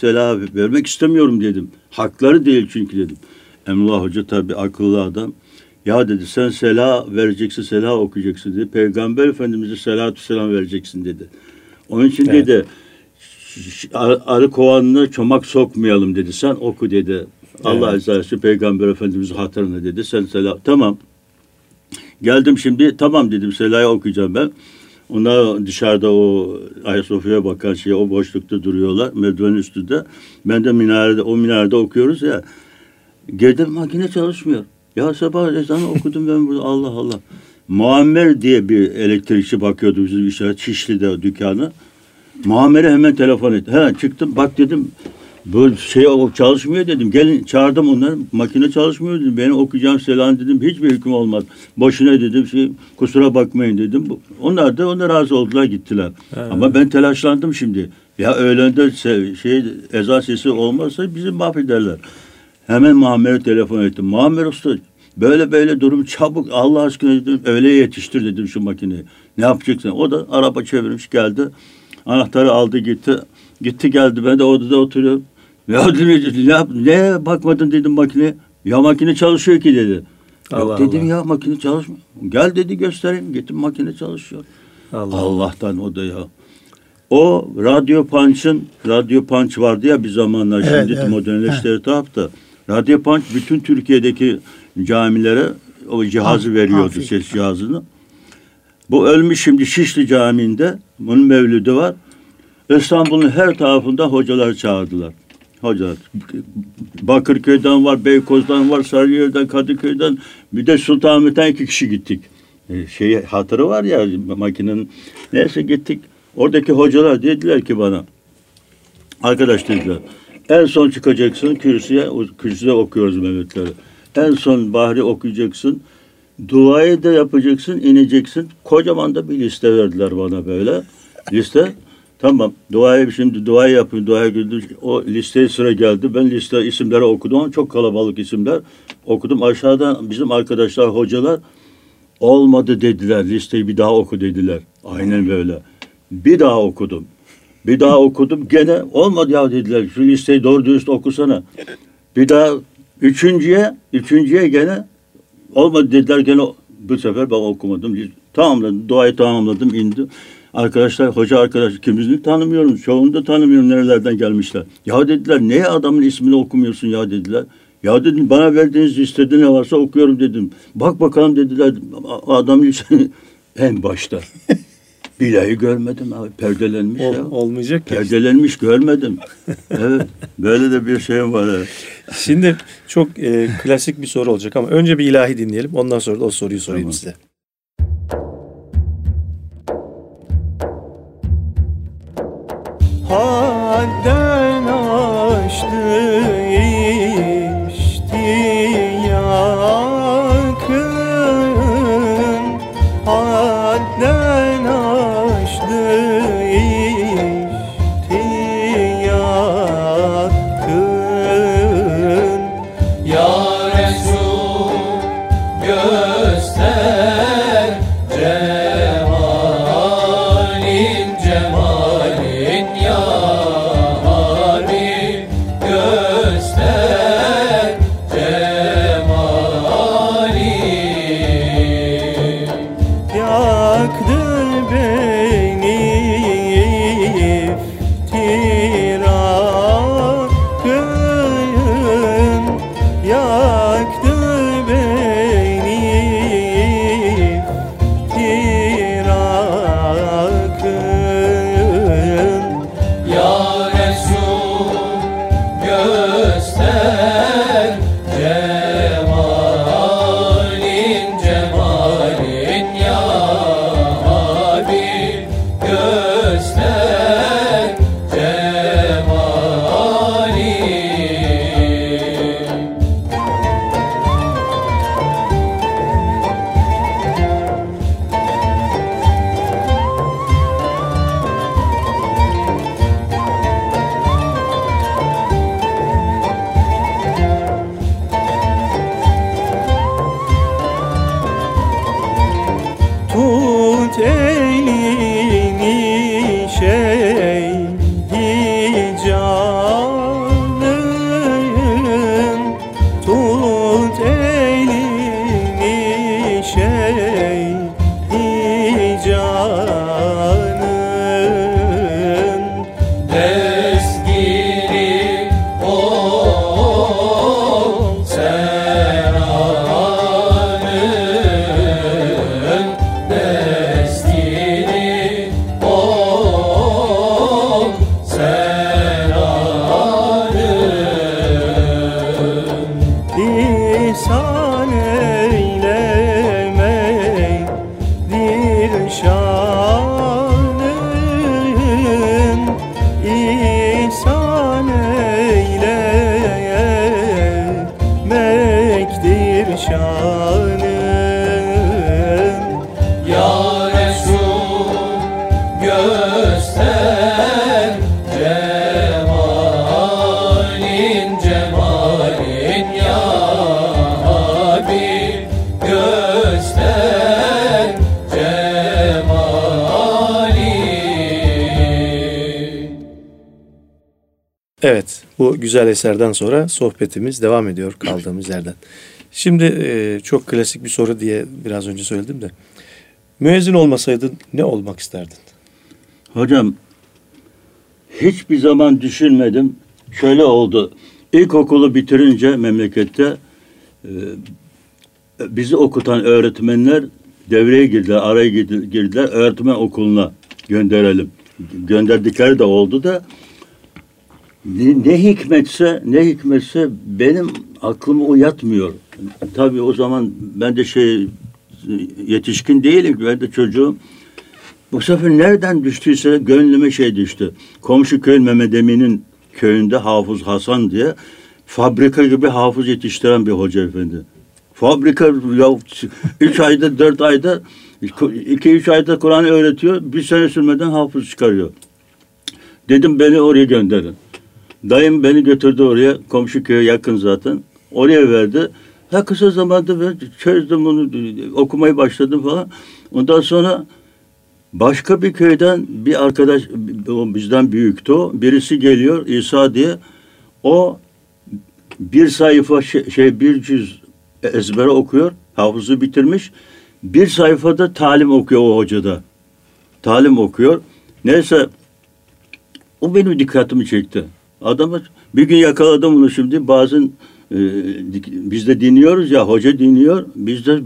selam vermek istemiyorum dedim. Hakları değil çünkü dedim. Emrullah Hoca tabii akıllı adam. Ya dedi sen sela vereceksin, sela okuyacaksın dedi. Peygamber Efendimiz'e selatü selam vereceksin dedi. Onun için evet. dedi arı kovanına çomak sokmayalım dedi. Sen oku dedi. Allah evet. Azze Peygamber Efendimiz hatırına dedi. Sen selam. Tamam. Geldim şimdi. Tamam dedim. Sela'yı okuyacağım ben. Onlar dışarıda o Ayasofya'ya bakan şey o boşlukta duruyorlar. Merdivenin üstünde. Ben de minarede o minarede okuyoruz ya. Girdim makine çalışmıyor. Ya sabah ezanı okudum ben burada Allah Allah. Muammer diye bir elektrikçi bakıyordu bizim işe Çişli'de dükkanı. Muammer'e hemen telefon etti. He çıktım bak dedim bu şey çalışmıyor dedim. Gelin çağırdım onları. Makine çalışmıyor dedim. Beni okuyacağım selam dedim. Hiçbir hüküm olmaz. Boşuna dedim. Şey, kusura bakmayın dedim. Onlar da onlar razı oldular gittiler. Evet. Ama ben telaşlandım şimdi. Ya öğlende şey ezan sesi olmazsa bizi mahvederler. Hemen Muammer'e telefon ettim. Muammer Usta böyle böyle durum çabuk Allah aşkına dedim öyle yetiştir dedim şu makineyi. Ne yapacaksın? O da araba çevirmiş geldi. Anahtarı aldı gitti. Gitti geldi ben de odada oturuyorum. Ya dedim, ne, ne bakmadın dedim makine. Ya makine çalışıyor ki dedi. Allah Yok dedim Allah. ya makine çalışmıyor. Gel dedi göstereyim. Gittim makine çalışıyor. Allah Allah'tan o da ya. O Radyo Punch'ın Radyo Punch vardı ya bir zamanlar evet, şimdi evet. modernleşti da. Radyo Punch bütün Türkiye'deki camilere o cihazı ha, veriyordu ha, ses cihazını. Bu ölmüş şimdi Şişli Camii'nde bunun mevlüdü var. İstanbul'un her tarafında hocalar çağırdılar. Hocalar. Bakırköy'den var, Beykoz'dan var, Sarıyer'den, Kadıköy'den bir de Sultanahmet'ten iki kişi gittik. E, şey hatırı var ya makinenin. Neyse gittik. Oradaki hocalar dediler ki bana arkadaş dediler en son çıkacaksın kürsüye, kürsüde okuyoruz Mehmetleri. En son Bahri okuyacaksın. Duayı da yapacaksın, ineceksin. Kocaman da bir liste verdiler bana böyle. Liste. Tamam. Duayı şimdi dua yapın, dua güldüm. O listeye sıra geldi. Ben liste isimleri okudum. Çok kalabalık isimler. Okudum. Aşağıdan bizim arkadaşlar, hocalar olmadı dediler. Listeyi bir daha oku dediler. Aynen böyle. Bir daha okudum. Bir daha okudum. Gene olmadı ya dediler. Şu listeyi doğru dürüst okusana. Bir daha üçüncüye, üçüncüye gene olmadı dediler. Gene bu sefer ben okumadım. Tamamladım. Duayı tamamladım. indi. Arkadaşlar, hoca arkadaş kimizini tanımıyorum. Çoğunu da tanımıyorum nerelerden gelmişler. Ya dediler niye adamın ismini okumuyorsun ya dediler. Ya dedim bana verdiğiniz listede ne varsa okuyorum dedim. Bak bakalım dediler adamın (laughs) en başta. Bilahi görmedim abi. Perdelenmiş Ol, ya. Olmayacak ki. Perdelenmiş görmedim. (laughs) evet. Böyle de bir şey var. Evet. Şimdi çok e, klasik bir soru olacak ama önce bir ilahi dinleyelim. Ondan sonra da o soruyu sorayım tamam. size. Hadden aştı güzel eserden sonra sohbetimiz devam ediyor kaldığımız yerden. Şimdi e, çok klasik bir soru diye biraz önce söyledim de. Müezzin olmasaydın ne olmak isterdin? Hocam hiçbir zaman düşünmedim. Şöyle oldu. İlkokulu bitirince memlekette e, bizi okutan öğretmenler devreye girdiler, araya girdiler. Öğretmen okuluna gönderelim. Gönderdikleri de oldu da ne, ne hikmetse ne hikmetse benim aklımı uyatmıyor. Tabii o zaman ben de şey yetişkin değilim. Ben de çocuğum. Bu sefer nereden düştüyse gönlüme şey düştü. Komşu köy Mehmet Emin'in köyünde Hafız Hasan diye fabrika gibi hafız yetiştiren bir hoca efendi. Fabrika ya üç ayda dört ayda iki üç ayda Kur'an öğretiyor. Bir sene sürmeden hafız çıkarıyor. Dedim beni oraya gönderin. Dayım beni götürdü oraya. Komşu köye yakın zaten. Oraya verdi. Ha kısa zamanda ben çözdüm bunu okumayı başladım falan. Ondan sonra başka bir köyden bir arkadaş bizden büyüktü o. Birisi geliyor İsa diye. O bir sayfa şey, şey bir cüz ezbere okuyor. Hafızı bitirmiş. Bir sayfada talim okuyor o hocada. Talim okuyor. Neyse o benim dikkatimi çekti. Adamı bir gün yakaladım bunu şimdi. Bazen e, biz de dinliyoruz ya hoca dinliyor. Biz de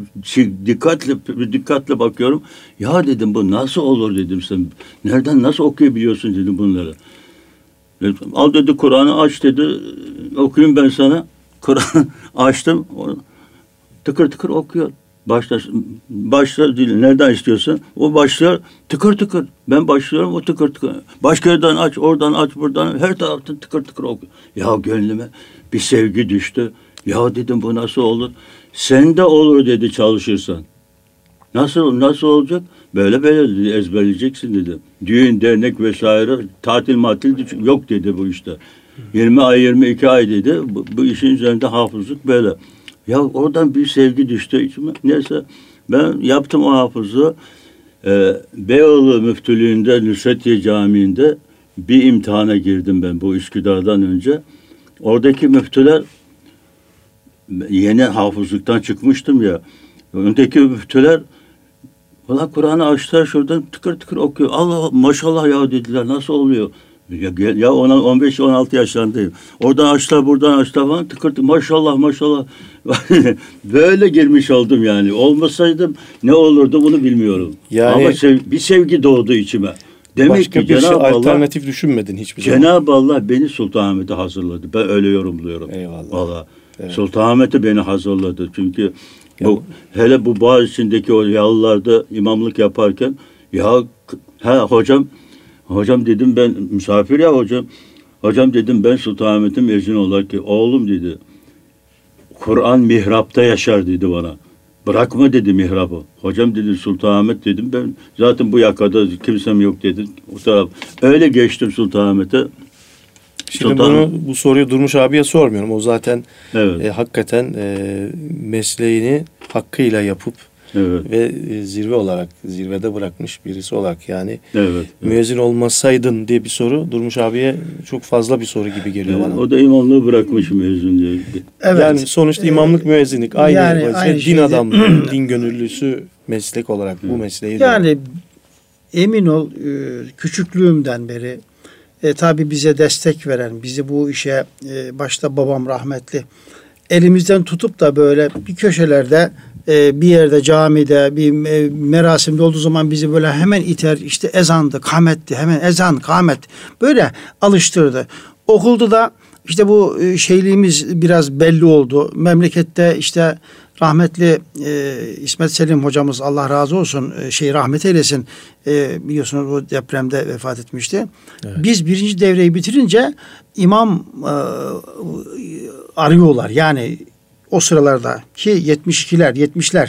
dikkatle dikkatle bakıyorum. Ya dedim bu nasıl olur dedim sen. Nereden nasıl okuyabiliyorsun dedim bunları. Al dedi Kur'an'ı aç dedi. Okuyayım ben sana. Kur'an (laughs) açtım. Tıkır tıkır okuyor. Başla, başla nereden istiyorsun? O başlıyor tıkır tıkır. Ben başlıyorum o tıkır tıkır. Başka yerden aç, oradan aç, buradan her taraftan tıkır tıkır okuyor. Ya gönlüme bir sevgi düştü. Ya dedim bu nasıl olur? Sen de olur dedi çalışırsan. Nasıl nasıl olacak? Böyle böyle dedi, ezberleyeceksin dedi. Düğün, dernek vesaire tatil matil yok dedi bu işte. 20 ay 22 ay dedi. Bu, bu işin üzerinde hafızlık böyle. Ya oradan bir sevgi düştü içime. Neyse ben yaptım o hafızı. Ee, Beyoğlu Müftülüğü'nde Nusretiye Camii'nde bir imtihana girdim ben bu Üsküdar'dan önce. Oradaki müftüler yeni hafızlıktan çıkmıştım ya. Öndeki müftüler Valla Kur'an'ı açtılar şuradan tıkır tıkır okuyor. Allah maşallah ya dediler nasıl oluyor? Ya, ya 15-16 yaşlarındayım. Oradan açtılar buradan açtılar falan tıkır tıkır maşallah maşallah. (laughs) Böyle girmiş oldum yani. Olmasaydım ne olurdu bunu bilmiyorum. Yani, Ama sev, bir sevgi doğdu içime. Demek başka ki bir Cenab-ı şey, Allah, alternatif düşünmedin hiçbir zaman. Cenab-ı Allah beni Sultanahmet'e hazırladı. Ben öyle yorumluyorum. Eyvallah. Valla. Evet. Sultanahmet'e beni hazırladı. Çünkü bu, hele bu Boğaziçi'ndeki o yalılarda imamlık yaparken ya ha hocam hocam dedim ben misafir ya hocam. Hocam dedim ben Sultanahmet'in mezun olarak ki oğlum dedi. Kur'an mihrapta yaşar dedi bana. Bırakma dedi mihrabı. Hocam dedi Sultanahmet dedim ben zaten bu yakada kimsem yok dedi. O taraf. Öyle geçtim Sultanahmet'e. Şimdi Sultan... bunu bu soruyu Durmuş abiye sormuyorum. O zaten evet. e, hakikaten e, mesleğini hakkıyla yapıp evet. ve e, zirve olarak zirvede bırakmış birisi olarak yani evet, evet. müezzin olmasaydın diye bir soru Durmuş abiye çok fazla bir soru gibi geliyor evet, bana. O da imamlığı bırakmış müezzin diye. Evet. Yani sonuçta imamlık müezzinlik aynı, yani, aynı din şeyde. adamlığı, (clears throat) din gönüllüsü meslek olarak bu mesleği Yani de... emin ol e, küçüklüğümden beri e, tabi bize destek veren, bizi bu işe e, başta babam rahmetli elimizden tutup da böyle bir köşelerde e, bir yerde camide bir e, merasimde olduğu zaman bizi böyle hemen iter işte ezandı, kametti, hemen ezan, kamet böyle alıştırdı. Okulda da işte bu e, şeyliğimiz biraz belli oldu. Memlekette işte Rahmetli e, İsmet Selim hocamız Allah razı olsun e, şey rahmet eylesin e, biliyorsunuz o depremde vefat etmişti. Evet. Biz birinci devreyi bitirince imam e, arıyorlar yani o sıralarda ki 72'ler 70'ler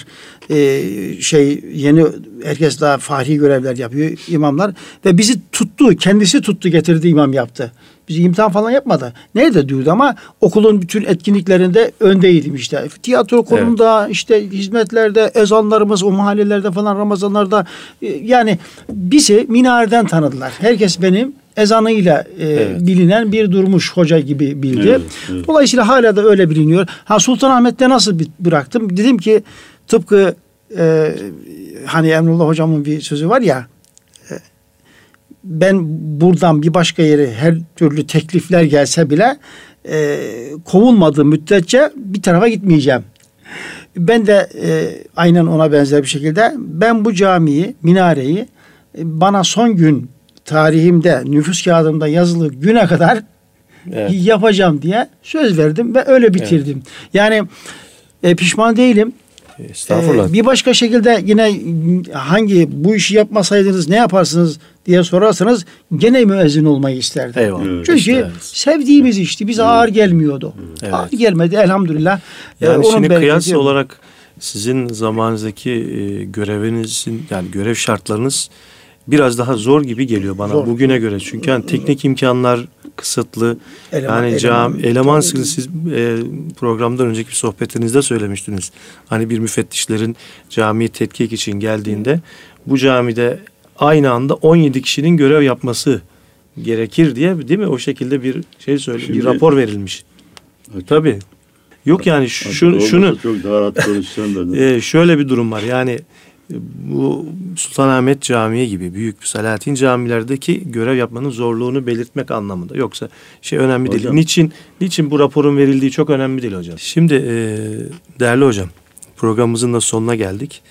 e, şey yeni herkes daha fahri görevler yapıyor imamlar ve bizi tuttu kendisi tuttu getirdi imam yaptı. Bizi imtihan falan yapmadı. Nerede diyordu ama okulun bütün etkinliklerinde öndeydim işte. Tiyatro konumda evet. işte hizmetlerde ezanlarımız o mahallelerde falan Ramazanlarda e, yani bizi minareden tanıdılar. Herkes benim ezanıyla e, evet. bilinen bir durmuş hoca gibi bildi. Evet, evet. Dolayısıyla hala da öyle biliniyor. Ha Sultanahmet'te nasıl bıraktım? Dedim ki tıpkı e, hani Emrullah hocamın bir sözü var ya e, ben buradan bir başka yere her türlü teklifler gelse bile e, kovulmadığı müddetçe bir tarafa gitmeyeceğim. Ben de e, aynen ona benzer bir şekilde ben bu camiyi, minareyi e, bana son gün tarihimde, nüfus kağıdımda yazılı güne kadar evet. yapacağım diye söz verdim ve öyle bitirdim. Evet. Yani e, pişman değilim. Estağfurullah. Ee, bir başka şekilde yine hangi bu işi yapmasaydınız ne yaparsınız diye sorarsanız gene müezzin olmayı isterdim. Eyvallah. Evet, Çünkü işte, sevdiğimiz işti. Bize evet. ağır gelmiyordu. Evet. Ağır gelmedi elhamdülillah. Yani ee, şimdi kıyas olarak sizin zamanınızdaki e, görevinizin yani görev şartlarınız biraz daha zor gibi geliyor bana zor. bugüne göre. Çünkü yani teknik imkanlar kısıtlı. Eleman, yani cam eleman, eleman siz e, programdan önceki bir sohbetinizde söylemiştiniz. Hani bir müfettişlerin camiyi tetkik için geldiğinde bu camide aynı anda 17 kişinin görev yapması gerekir diye değil mi? O şekilde bir şey söyle, Şimdi, bir rapor verilmiş. Evet. Tabii. Yok yani şu, şunu çok daha rahat konuşacağım (laughs) e, şöyle bir durum var. Yani bu Sultanahmet Camii gibi büyük Salatin camilerdeki görev yapmanın zorluğunu belirtmek anlamında. Yoksa şey önemli hocam. değil. Niçin niçin bu raporun verildiği çok önemli değil hocam. Şimdi e, değerli hocam programımızın da sonuna geldik.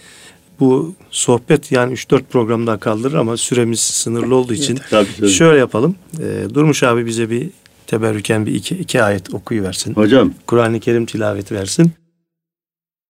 Bu sohbet yani 3-4 programda kaldırır ama süremiz sınırlı olduğu için (laughs) Tabii, şöyle yapalım. E, Durmuş abi bize bir teberrüken bir iki, iki ayet okuyuversin. Hocam. Kur'an-ı Kerim tilavet versin.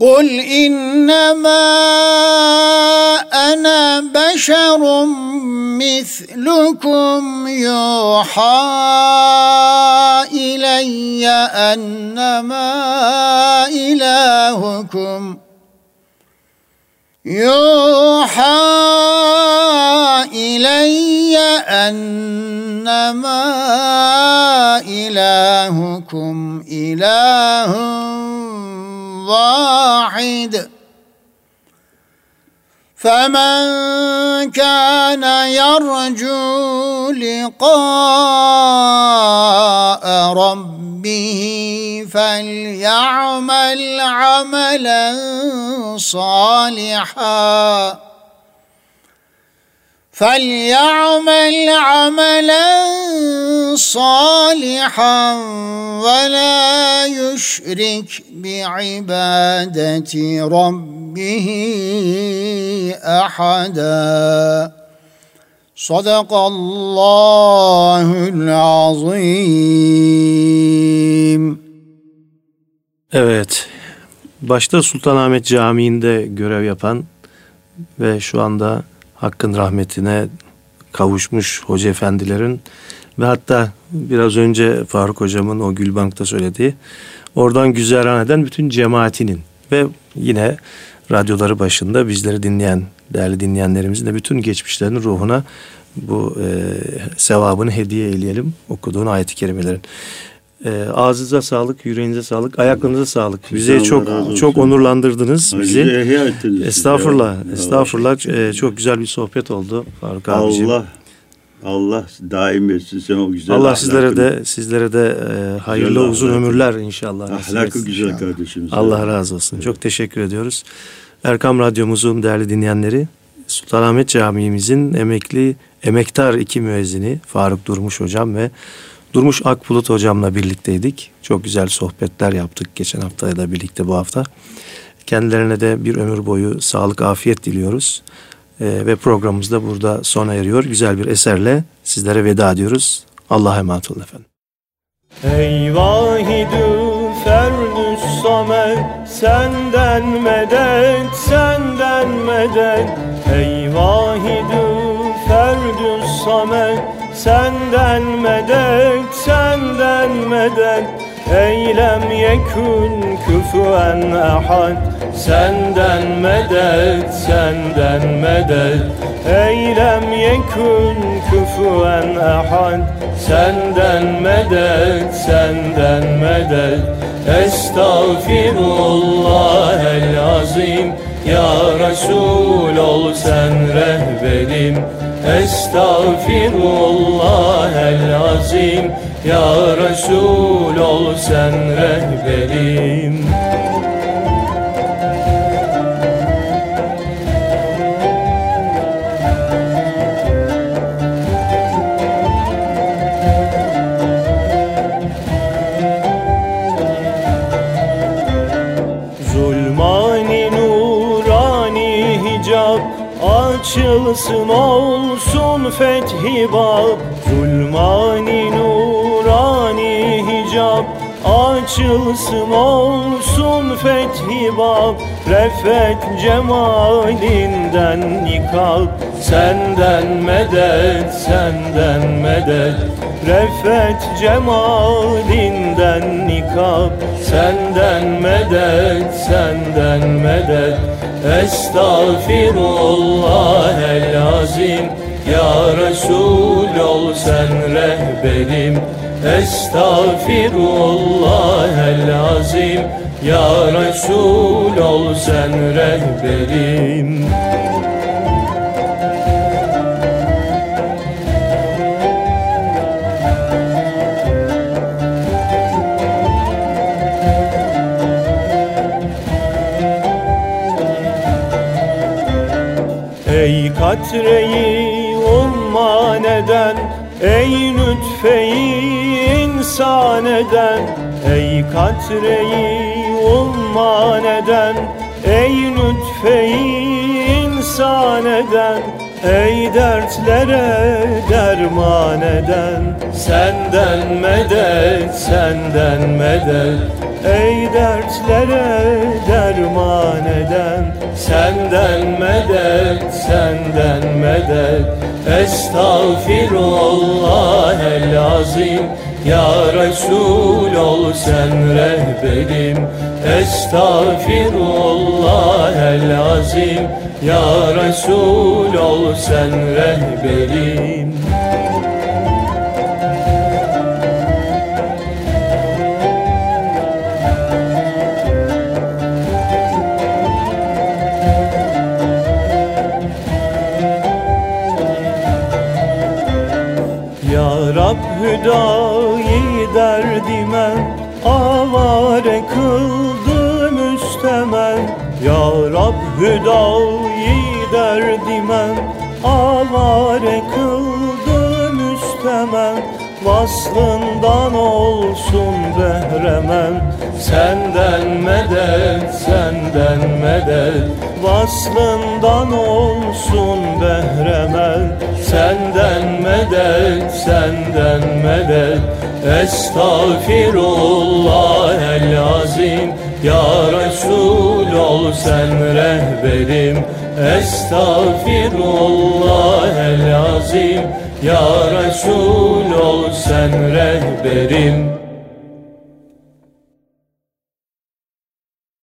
قل إنما أنا بشر مثلكم يوحى إلي أنما إلهكم يوحى إلي أنما إلهكم إله واحد. فمن كان يرجو لقاء ربه فليعمل عملا صالحا. فليعمل عملا صالحا ولا يشرك بعبادة ربه أحدا صدق الله العظيم Evet. Başta Sultanahmet Camii'nde görev yapan ve şu anda Hakkın rahmetine kavuşmuş hoca efendilerin ve hatta biraz önce Faruk hocamın o Gülbank'ta söylediği oradan güzelhan eden bütün cemaatinin ve yine radyoları başında bizleri dinleyen değerli dinleyenlerimizin de bütün geçmişlerinin ruhuna bu e, sevabını hediye eyleyelim okuduğun ayet-i kerimelerin. E, ağzınıza sağlık, yüreğinize sağlık, ayaklarınıza sağlık. Bizi çok çok onurlandırdınız bizi. Estağfurullah, ya. estağfurullah. E, çok güzel bir sohbet oldu Faruk abiciğim. Allah Allah daim etsin sen o güzel Allah sizlere de sizlere de e, hayırlı güzel uzun ahlakı. ömürler inşallah. Ahlakı güzel inşallah. kardeşimiz. Allah razı olsun. Evet. Çok teşekkür ediyoruz. Erkam Radyomuzun değerli dinleyenleri Sultanahmet Camii'mizin emekli emektar iki müezzini Faruk Durmuş hocam ve Durmuş Akbulut hocamla birlikteydik. Çok güzel sohbetler yaptık geçen haftaya da birlikte bu hafta. Kendilerine de bir ömür boyu sağlık, afiyet diliyoruz. Ee, ve programımız da burada sona eriyor. Güzel bir eserle sizlere veda ediyoruz. Allah'a emanet olun efendim. Ey vahidü ferdüs samet Senden medet, senden medet Ey vahidü ferdüs samet Senden medet, senden medet Eylem yekün küfüen ahad. Senden medet, senden medet. Eylem yekün küfüen ahad. Senden medet, senden medet. Estağfirullah el azim. Ya Resul ol sen rehberim. Estağfirullah el azim Ya Resul ol sen rehberim. Açılsın olsun fethi bab Açılsın olsun fethi bab Refet cemalinden nikab. Senden medet, senden medet. Refet cemalinden nikab. Senden medet, senden medet. Estağfirullah el azim. Ya Resul ol sen rehberim Estağfirullah el azim Ya Resul ol sen rehberim. Katreyi umman eden Ey lütfeyi insan eden Ey katreyi umman eden Ey lütfeyi insan eden Ey dertlere derman eden Senden medet, senden medet. Ey dertlere derman eden Senden medet, senden medet. Estağfirullah el azim Ya Resul ol sen rehberim. Estağfirullah el azim Ya Resul ol sen rehberim Rab hüdayı derdime Avare kıldı müstemen Vaslından olsun behremen Senden medet, senden medet. Vaslından olsun behremen Senden medet, senden medet. Estağfirullah el azim Ya Resul ol sen rehberim. Estağfirullah el azim Ya Resul ol sen rehberim